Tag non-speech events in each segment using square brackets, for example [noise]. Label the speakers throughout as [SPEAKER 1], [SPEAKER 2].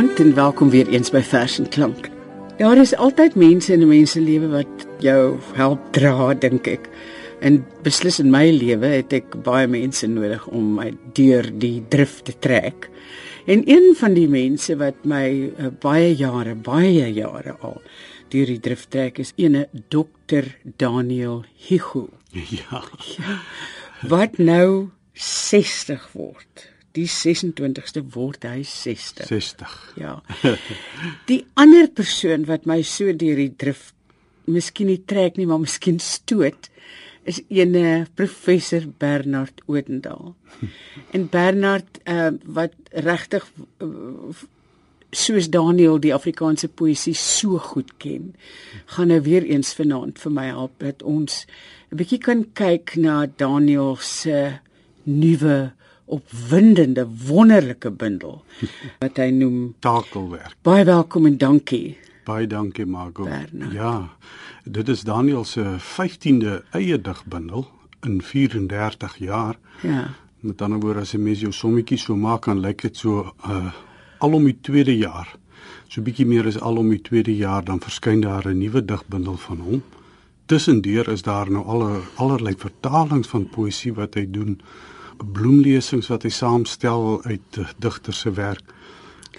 [SPEAKER 1] Goeienaand en welkom weer eens by Vers en Klank. Daar is altyd mense in 'n mens se lewe wat jou help dra, dink ek. En beslis in my lewe het ek baie mense nodig om my deur die drif te trek. En een van die mense wat my uh, baie jare, baie jare al deur die drif trek is ene dokter Daniel Higu.
[SPEAKER 2] Ja.
[SPEAKER 1] Ja. Wat nou 60 word. Die 26ste word hy 60.
[SPEAKER 2] 60.
[SPEAKER 1] Ja. [laughs] Die ander persoon wat my so deur die drif miskien nie trek nie, maar miskien stoot is ene professor Bernard Odendaal. [laughs] En Bernard uh, wat regtig uh, soos Daniel die Afrikaanse poësie so goed ken, gaan nou weer eens vanaand vir my help dat ons 'n bietjie kan kyk na Daniel se nuwe opwindende wonderlike bundel [laughs] wat hy noem
[SPEAKER 2] Takelwerk.
[SPEAKER 1] Baie welkom en dankie.
[SPEAKER 2] Baie dankie Margot.
[SPEAKER 1] Bernard.
[SPEAKER 2] Ja. Dit is Daniel se 15de eie digbundel in 34 jaar.
[SPEAKER 1] Ja.
[SPEAKER 2] Met ander woorde as 'n mens jou sommetjies so maak dan lyk dit so uh al om die tweede jaar. So bietjie meer as al om die tweede jaar dan verskyn daar 'n nuwe digbundel van hom. Tussendeur is daar nou alle allerlei vertalings van poësie wat hy doen, bloemlesings wat hy saamstel uit uh, digters se werk.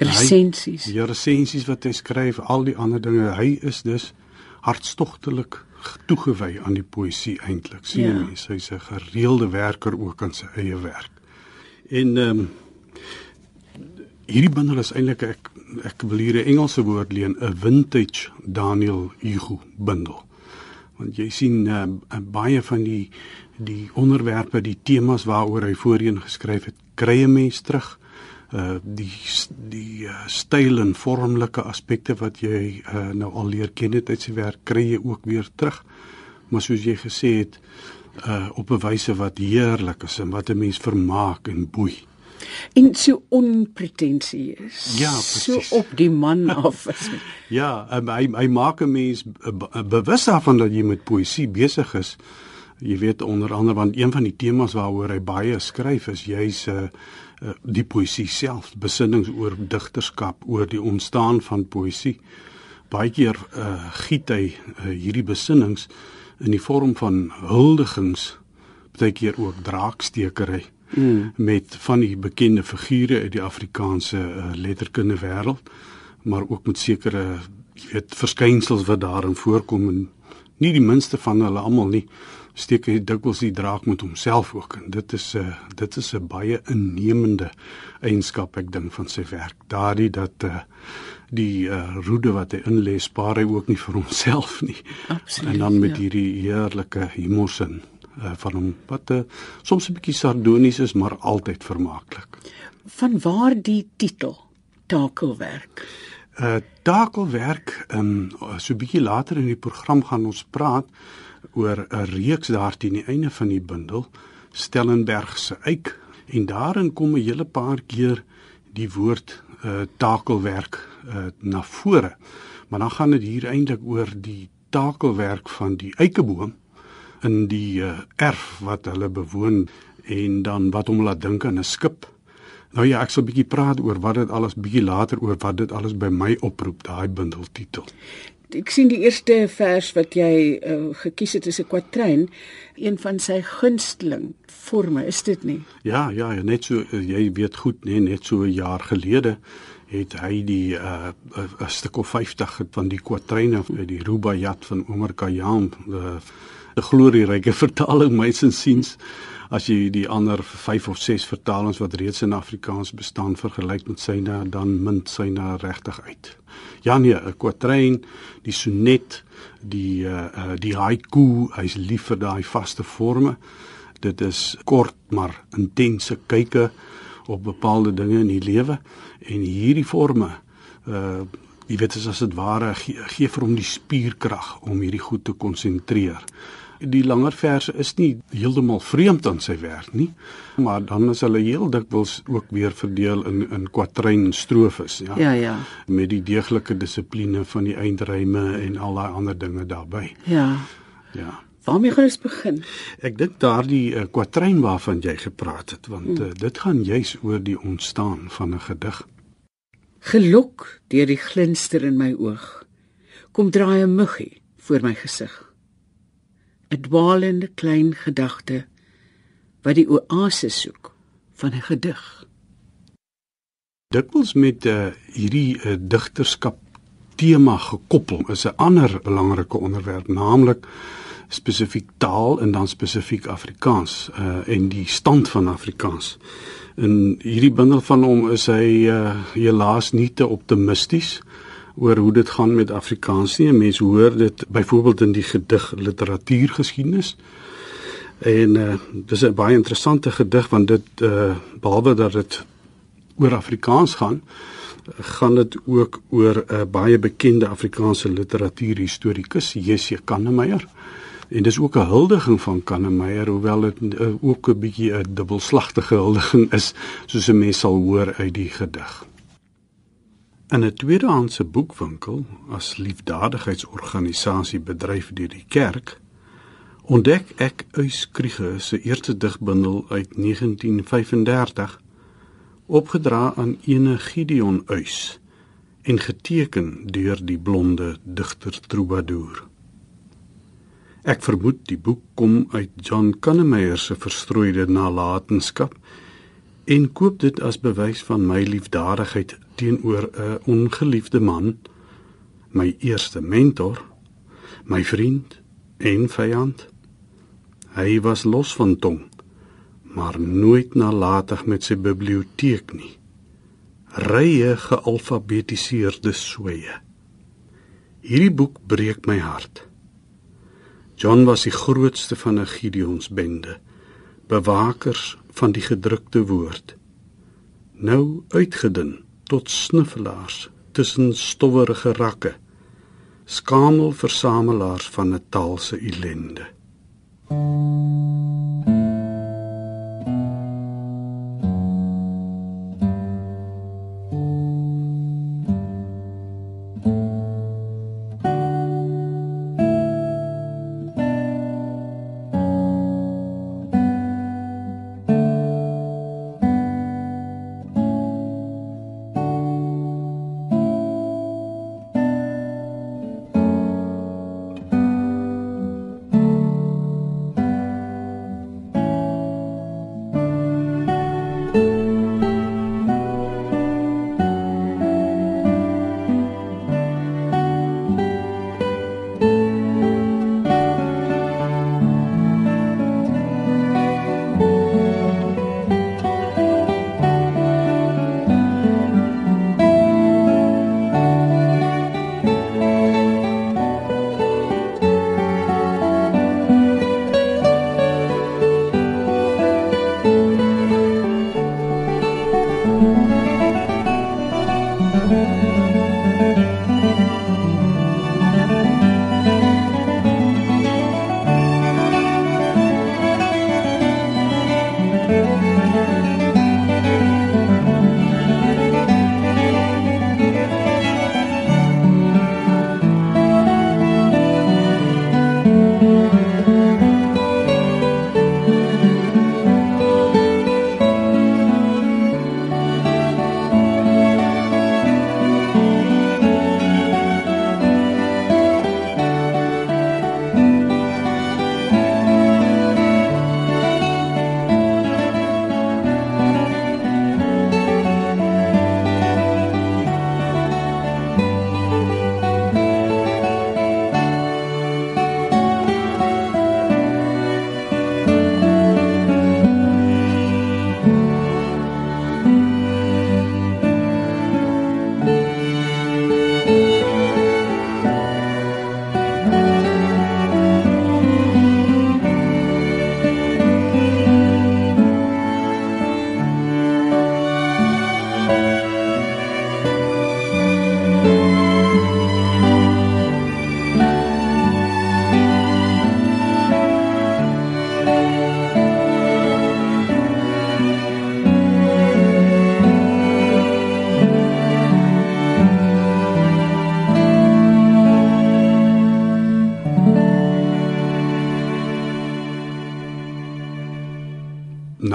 [SPEAKER 1] Resensies.
[SPEAKER 2] Ja, resensies wat hy skryf, al die ander dinge. Hy is dus hartstogtelik toegewy aan die poësie eintlik. Sien jy
[SPEAKER 1] Ja.
[SPEAKER 2] hy's 'n gereelde werker ook aan sy eie werk. En ehm um, hierdie bundel is eintlik ek ek wil hier 'n Engelse woord leen, 'n vintage Daniel Hugo bundel. Want jy sien uh, baie van die die onderwerpe, die temas waaroor hy voorheen geskryf het, kry 'n mens terug uh die die uh, styl en vormlike aspekte wat jy uh, nou al leer ken het uit sy werk kry jy ook weer terug. Maar soos jy gesê het uh op 'n wyse wat heerlik is en wat 'n mens vermaak en boei.
[SPEAKER 1] En so onpretensieus.
[SPEAKER 2] Ja,
[SPEAKER 1] So
[SPEAKER 2] presies.
[SPEAKER 1] op die man [laughs] af.
[SPEAKER 2] Ja, um, hy hy maak 'n mens uh, be- uh, bewus daarvan dat jy met poësie besig is. Jy weet onder andere want een van die temas waaroor hy baie skryf is juis uh, uh die poësie self, besinnings oor digterskap, oor die ontstaan van poësie. Baie keer uh giet hy uh, hierdie besinnings in die vorm van huldigings, baie keer ook draakstekery mm. met van die bekende figure uit die Afrikaanse uh, letterkunde wêreld, maar ook met sekere jy weet verskynsels wat daarin voorkom en nie die minste van hulle almal nie. Steek hy dikwels die draak met homself ook en dit is 'n uh, dit is 'n baie innemende eienskap ek dink van sy werk. Daardie dat uh, die uh, roede wat hy inlê spaar hy ook nie vir homself nie.
[SPEAKER 1] Absoluut,
[SPEAKER 2] en dan met
[SPEAKER 1] ja.
[SPEAKER 2] hierdie heerlike humorsin uh, van hom wat uh, soms 'n bietjie sardonies is maar altyd vermaaklik
[SPEAKER 1] Van waar die titel Takelwerk?
[SPEAKER 2] Uh takelwerk, ehm um, so 'n bietjie later in die program gaan ons praat oor 'n reeks daar teen die einde van die bundel Stellenberg se eik en daarin kom 'n hele paar keer die woord uh takelwerk uh na vore. Maar dan gaan dit hier eintlik oor die takelwerk van die eikeboom in die uh, erf wat hulle bewoon en dan wat hom laat dink aan 'n skip. Nou ja, ek sal bietjie praat oor wat dit alles bietjie later oor wat dit alles by my oproep daai bundeltitel.
[SPEAKER 1] Ek sien die eerste vers wat jy uh, gekies het is 'n kwatryn, een van sy gunsteling forme, is dit nie?
[SPEAKER 2] Ja, ja, ja, net so eh, jy weet goed, nee, net so 'n jaar gelede het hy die uh 'n stuk of 50 van die kwatryne uit die Rubaiyat van Omar Khayyam, 'n glorieryke [laughs] vertaling mys insiens as jy die ander 5 of 6 vertalings wat reeds in Afrikaans bestaan vergelyk met syne dan mint syne regtig uit. Ja nee, 'n kwatryn, die sonnet, die uh die haiku, hy's lief vir daai vaste forme. Dit is kort maar intense kyke op bepaalde dinge in die lewe en hierdie forme uh jy weet as dit ware gee, gee vir hom die spierkrag om hierdie goed te konsentreer. Die langer verse is nie heeltemal vreemd aan sy werk nie, maar dan is hulle heel dikwels ook weer verdeel in in kwatryn en strofes, ja.
[SPEAKER 1] Ja, ja.
[SPEAKER 2] Met die deeglike dissipline van die eindryme en al daai ander dinge daarbey.
[SPEAKER 1] Ja.
[SPEAKER 2] Ja.
[SPEAKER 1] Waarmee gaan ons begin?
[SPEAKER 2] Ek dink daardie uh, kwatryn waarvan jy gepraat het, want uh, dit gaan juis oor die ontstaan van 'n gedig.
[SPEAKER 1] Gelok deur die glinster in my oog, kom draai 'n muggie voor my gesig. 'n Dwaalende klein gedagte wat die oase soek van 'n gedig.
[SPEAKER 2] Dikwels met uh, hierdie uh, digterskap tema gekoppel is 'n ander belangrike onderwerp, naamlik spesifiek taal en dan spesifiek Afrikaans uh, en die stand van Afrikaans. In hierdie bundel van hom is hy uh, helaas nie te optimisties oor hoe dit gaan met Afrikaans nie. Mense hoor dit byvoorbeeld in die gedig literatuurgeskiedenis. En uh, dis 'n baie interessante gedig want dit uh, behalwe dat dit oor Afrikaans gaan, gaan dit ook oor 'n uh, baie bekende Afrikaanse literatuurhistorikus, J.C. Kannemeyer. En dis ook 'n huldiging van Kannemeyer, hoewel dit uh, ook 'n bietjie 'n dubbelslagtige huldiging is, soos 'n mens sal hoor uit die gedig. In 'n tweedehandse boekwinkel as liefdadigheidsorganisasie bedryf deur die kerk, ontdek ek Uyskriege se eerste digbundel uit 1935 opgedra aan ene Gideon Uys en geteken deur die blonde digter Troubadour. Ek vermoed die boek kom uit John Kannemeyer se verstrooide nalatenskap en koop dit as bewys van my liefdadigheid teenoor 'n ongeliefde man, my eerste mentor, my vriend en vyand. Hy was los van tong maar nooit nalatig met sy biblioteek nie. Rye gealfabetiseerde soeye. Hierdie boek breek my hart. John was die grootste van 'n Gideons bende, bewakers van die gedrukte woord. Nou uitgedun tot snuffelaars tussen stowwerige rakke, skamelversamelaars van 'n taal se ellende.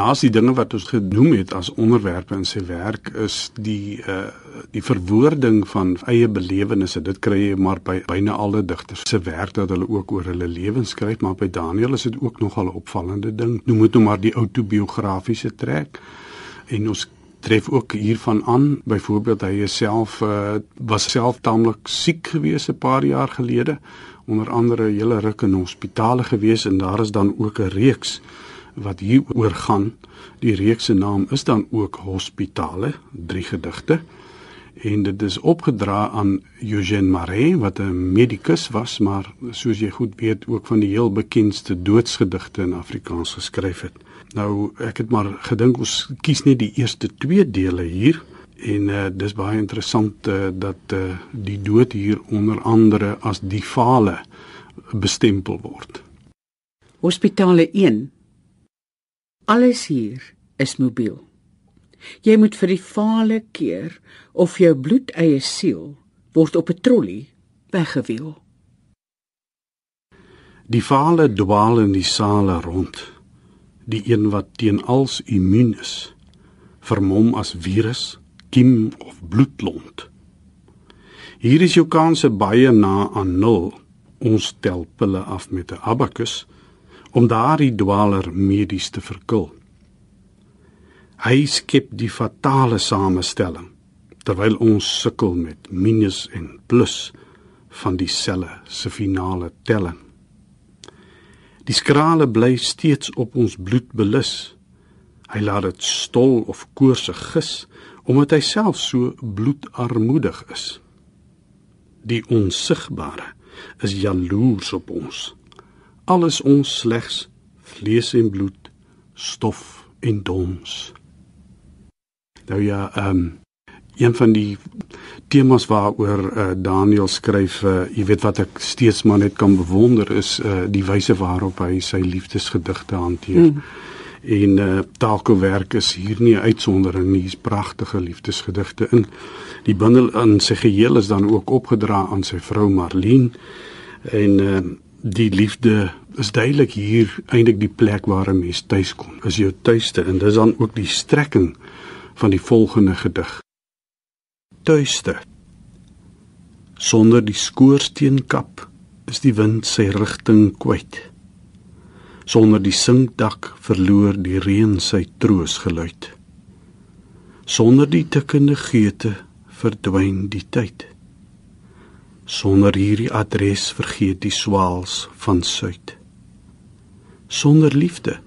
[SPEAKER 2] Laaste dinge wat ons genoem het as onderwerpe in sy werk is die uh die verwoording van eie belewennisse. Dit kry jy maar by byna alle digters se werk dat hulle ook oor hulle lewens skryf, maar by Daniel is dit ook nogal 'n opvallende ding. Noem dit nou maar die autobiografiese trek. En ons tref ook hiervan aan, byvoorbeeld hy self uh was self taamlik siek gewees 'n paar jaar gelede, onder andere hele ruk in hospitale gewees en daar is dan ook 'n reeks wat hier oor gaan. Die reeks se naam is dan ook Hospitale, drie gedigte. En dit is opgedra aan Eugène Marais wat 'n medikus was, maar soos jy goed weet ook van die heel bekendste doodsgedigte in Afrikaans geskryf het. Nou ek het maar gedink ons kies net die eerste twee dele hier en uh, dis baie interessant uh, dat uh, die dood hier onder andere as die fale bestempel word.
[SPEAKER 1] Hospitale 1 Alles hier is mobiel. Jy moet vir die fale keer of jou bloedeie siel word op 'n trolly weggewiel.
[SPEAKER 2] Die fale dwaal in die sale rond. Die een wat teen als immuun is, vermom as virus, kiem of bloedlont. Hier is jou kanse baie na aan nul. Ons tel pille af met 'n abakus om daardie dwaler medies te verkil. Hy skep die fatale samestelling terwyl ons sukkel met minus en plus van die selle se finale telling. Die skrale bly steeds op ons bloed belus. Hy laat dit stol of koorsig gis omdat hy self so bloedarmoedig is. Die onsigbare is jaloers op ons alles ons slegs vlees en bloed, stof en dons. Nou ja, ehm um, een van die temas waaroor uh, Daniel skryf, uh, jy weet wat ek steeds maar net kan bewonder is uh, die wyse waarop hy sy liefdesgedigte hanteer. Mm. En uh, taalkowerk is hier nie uitsondering nie, hier's pragtige liefdesgedigte in. Die bundel in sy geheel is dan ook opgedra aan sy vrou Marlene en uh, die liefde is duidelik hier eintlik die plek waar 'n mens tuis kom. Is jou tuiste en dis dan ook die strekking van die volgende gedig. Tuiste. Sonder die skoorsteenkap is die wind sy rigting kwyt. Sonder die sinkdak verloor die reën sy troosgeluid. Sonder die tikkende geete verdwyn die tyd. Sonder hierdie adres vergeet die swaals van suid. Sonder liefde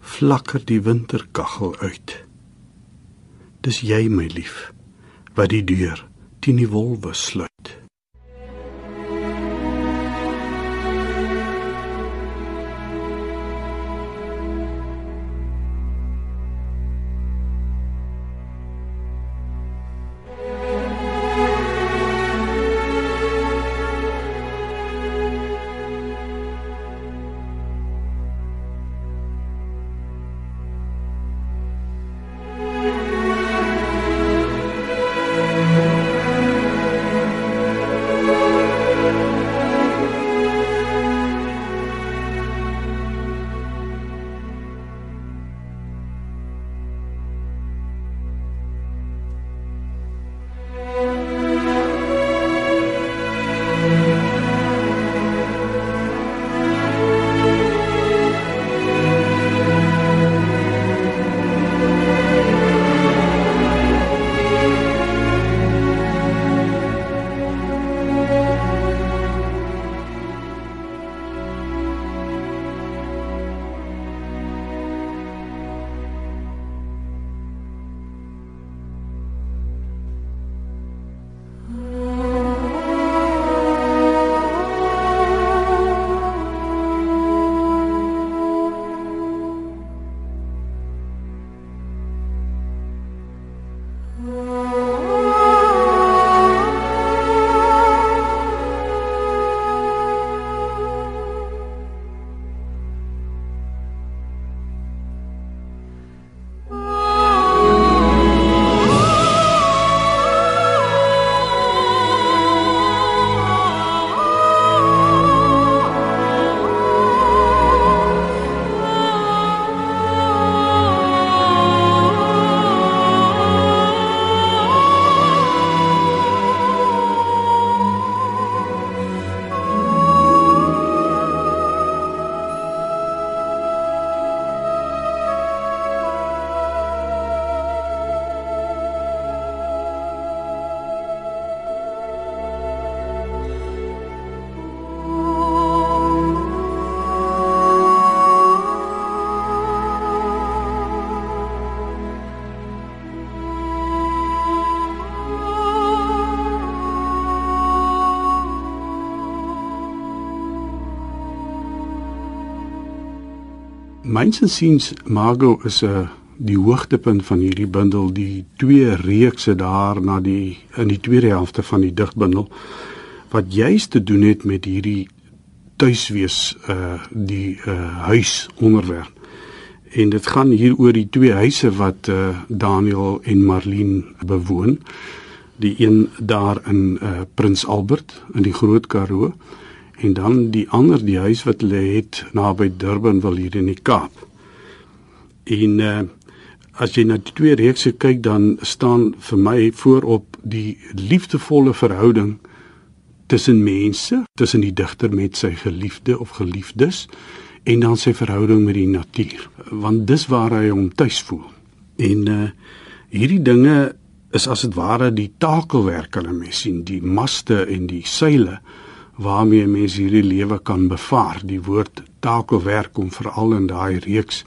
[SPEAKER 2] flakker die winterkaggel uit. Dis jy my lief wat die deur teen die wolwe sluit. Mm-hmm. Myns en siens Mago is 'n uh, die hoogtepunt van hierdie bundel, die twee reekse daar na die in die tweede helfte van die digbundel wat juist te doen het met hierdie tuiswees uh die uh huis onderwerp. En dit gaan hier oor die twee huise wat uh Daniel en Marlene bewoon. Die een daar in uh Prins Albert in die Groot Karoo en dan die ander die huis wat hulle het naby Durban wil hier in die Kaap. En uh as jy na die twee reekse kyk dan staan vir my voorop die liefdevolle verhouding tussen mense, tussen die digter met sy geliefde of geliefdes en dan sy verhouding met die natuur, want dis waar hy hom tuis voel. En uh hierdie dinge is as dit ware die takelwerk hulle mens sien, die maste en die seile waarmee mense hierdie lewe kan bevaar. Die woord takelwerk kom veral in daai reeks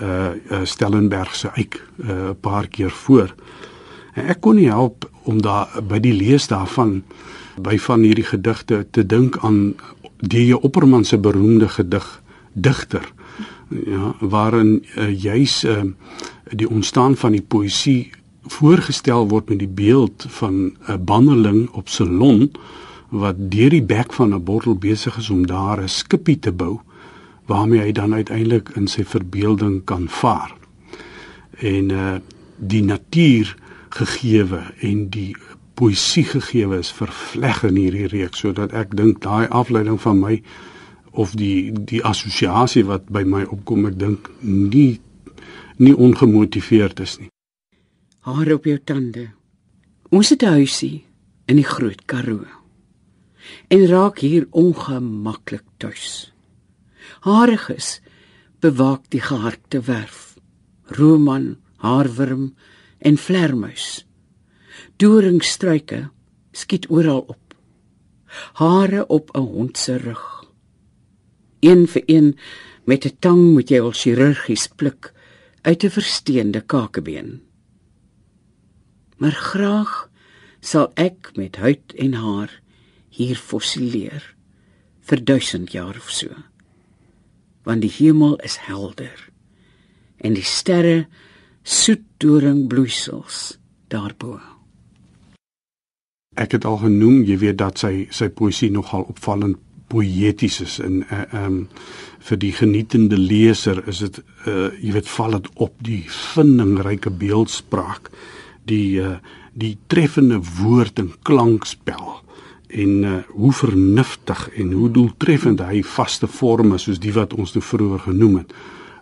[SPEAKER 2] uh, uh Stellenberg se eik 'n uh, paar keer voor. En ek kon nie help om daar by die lees daarvan by van hierdie gedigte te dink aan die Opperman se beroemde gedig Digter. Ja, waarin uh, juis uh, die ontstaan van die poësie voorgestel word met die beeld van 'n banneling op salon wat deur die bek van 'n bottel besig is om daar 'n skipie te bou waarmee hy dan uiteindelik in sy verbeelding kan vaar. En uh die natuur gegeewe en die poësie gegeewe is vervleg in hierdie reeks sodat ek dink daai afleiding van my of die die assosiasie wat by my opkom ek dink nie nie ongemotiveerd is nie.
[SPEAKER 1] Haar op jou tande. Ons het 'n huisie in die Groot Karoo. En raak hier ongemaklik tuis. Hariges bewaak die geharkte werf. Roman, haarwurm en vlermuis. Doringstruike skiet oral op. Hare op 'n hond se rug. Een vir een met 'n tang moet jy al chirurgies pluk uit 'n versteende kakebeen. Maar graag sal ek met huid en haar hier fossileer vir duisend jaar of so want die hemel is helder en die sterre soet doringbloeisels daarbo.
[SPEAKER 2] Ek het al genoem, jy weet dat sy sy poësie nogal opvallend poëties is en eh, ehm uh, um, vir die genietende leser is dit uh jy weet val dit op die vindingryke beeldspraak, die uh die treffende woord en klankspel en uh, hoe vernuftig en hoe doeltreffend hy vaste forme soos die wat ons nou vroeër genoem het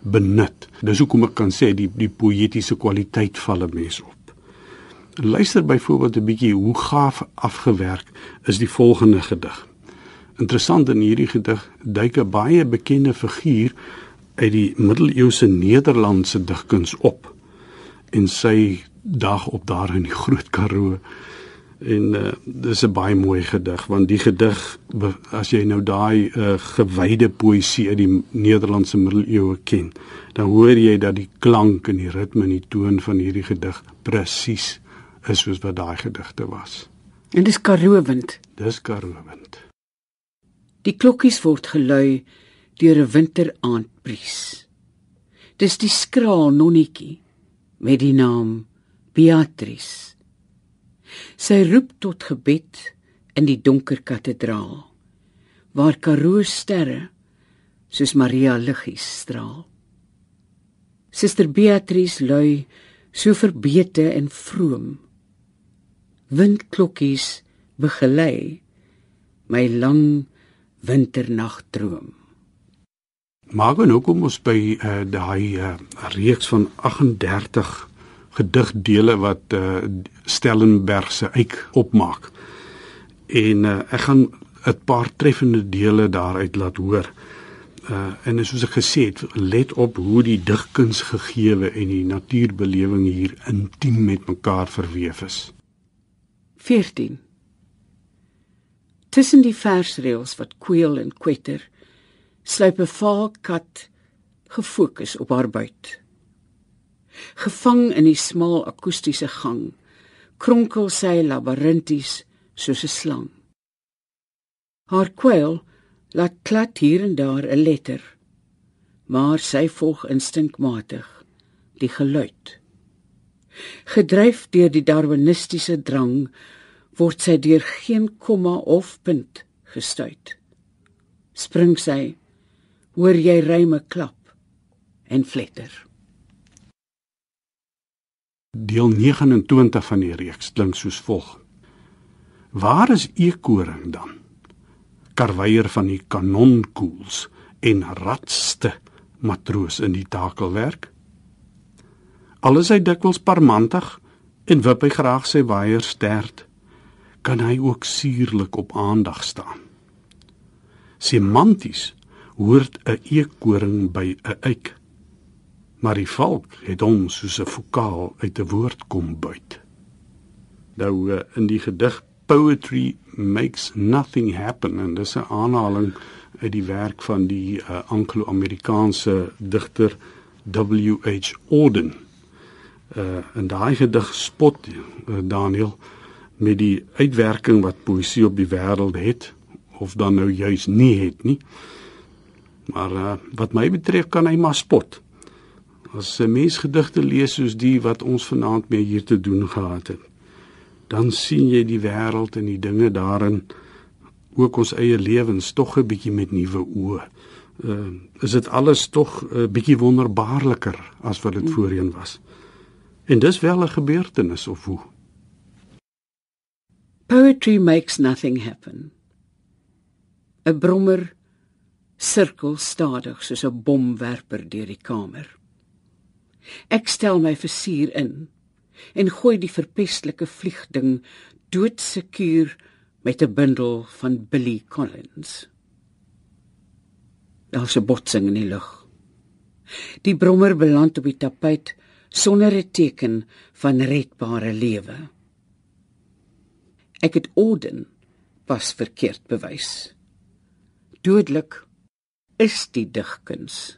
[SPEAKER 2] benut. Dis hoekom ek kan sê die die poëtiese kwaliteit val 'n mens op. Luister byvoorbeeld 'n bietjie hoe gaaf afgewerk is die volgende gedig. Interessant in hierdie gedig duik 'n baie bekende figuur uit die middeleeuse Nederlandse digkuns op en sy dag op daar in die Groot Karoo En uh, dis 'n baie mooi gedig want die gedig as jy nou daai uh, gewyde poësie uit die Nederlandse middeleeue ken, dan hoor jy dat die klank en die ritme en die toon van hierdie gedig presies is soos wat daai gedigte was.
[SPEAKER 1] En dis Karoo-wind.
[SPEAKER 2] Dis Karoo-wind.
[SPEAKER 1] Die klokkies word gelui deur 'n winteraandbries. Dis die skraal nonnetjie met die naam Beatrice. Sy roep tot gebed in die donker kathedraal waar Karoo sterre soos Maria liggies straal. Suster Beatrice lui so verbete en vroom. Windklokkies begelei my lang winternagdroom.
[SPEAKER 2] Maar nou kom ons by uh, daai uh, reeks van 38 gedigdele wat uh, Stellenberg se eik opmaak. En uh, ek gaan 'n paar treffende dele daaruit laat hoor. Uh en soos ek gesê het, let op hoe die digkuns gegeewe en die natuurbelewing hier intiem met mekaar verweef is.
[SPEAKER 1] 14 Tussen die versreëls wat kweel en kwetter, sluip 'n valkat gefokus op haar buit gevang in die smal akoestiese gang kronkel sy labyrinties soos 'n slang haar kwel laat klat hier en daar 'n letter maar sy volg instinkmatig die geluid. Gedryf deur die darwinistiese drang word sy deur geen komma of punt gestuit. Spring sy, hoor jy ryme klap en fletter.
[SPEAKER 2] Deel 29 van die reeks klink soos volg. Waar is eekoring dan? Karweier van die kanonkoels en ratste matroos in die takelwerk. Al is hy dikwels parmantig en wip hy graag sy waier stert, kan hy ook suurlik op aandag staan. Semanties hoort 'n eekoring by 'n eik maar die valk het hom soos 'n vokaal uit 'n woord kom buit. Nou eh, in die gedig Poetry makes nothing happen en dis 'n aanhaling uit die werk van die uh, Anglo-Amerikaanse digter W.H. Auden. Uh en daai gedig spot uh, Daniel met die uitwerking wat poesie op die wêreld het of dan nou juis nie het nie. Maar uh, wat my betref kan hy maar spot. As 'n mens gedigte lees soos die wat ons vanaand mee hier te doen gehad het, dan sien jy die wêreld en die dinge daarin ook ons eie lewens tog 'n bietjie met nuwe oë. Uh, is dit alles tog 'n uh, bietjie wonderbaarliker as wat dit voorheen was. En dis wel 'n gebeurtenis of hoe?
[SPEAKER 1] Poetry makes nothing happen. 'n Brommer sirkel stadig soos 'n bomwerper deur die kamer. Ek stel my versier in en gooi die verpestelike vliegding doodsekuur met 'n bundel van Billy Collins. Daar's 'n botsing in die lug. Die brommer beland op die tapuit sonder 'n teken van redbare lewe. Ek het Orden pas verkeerd bewys. Dodelik is die digkuns.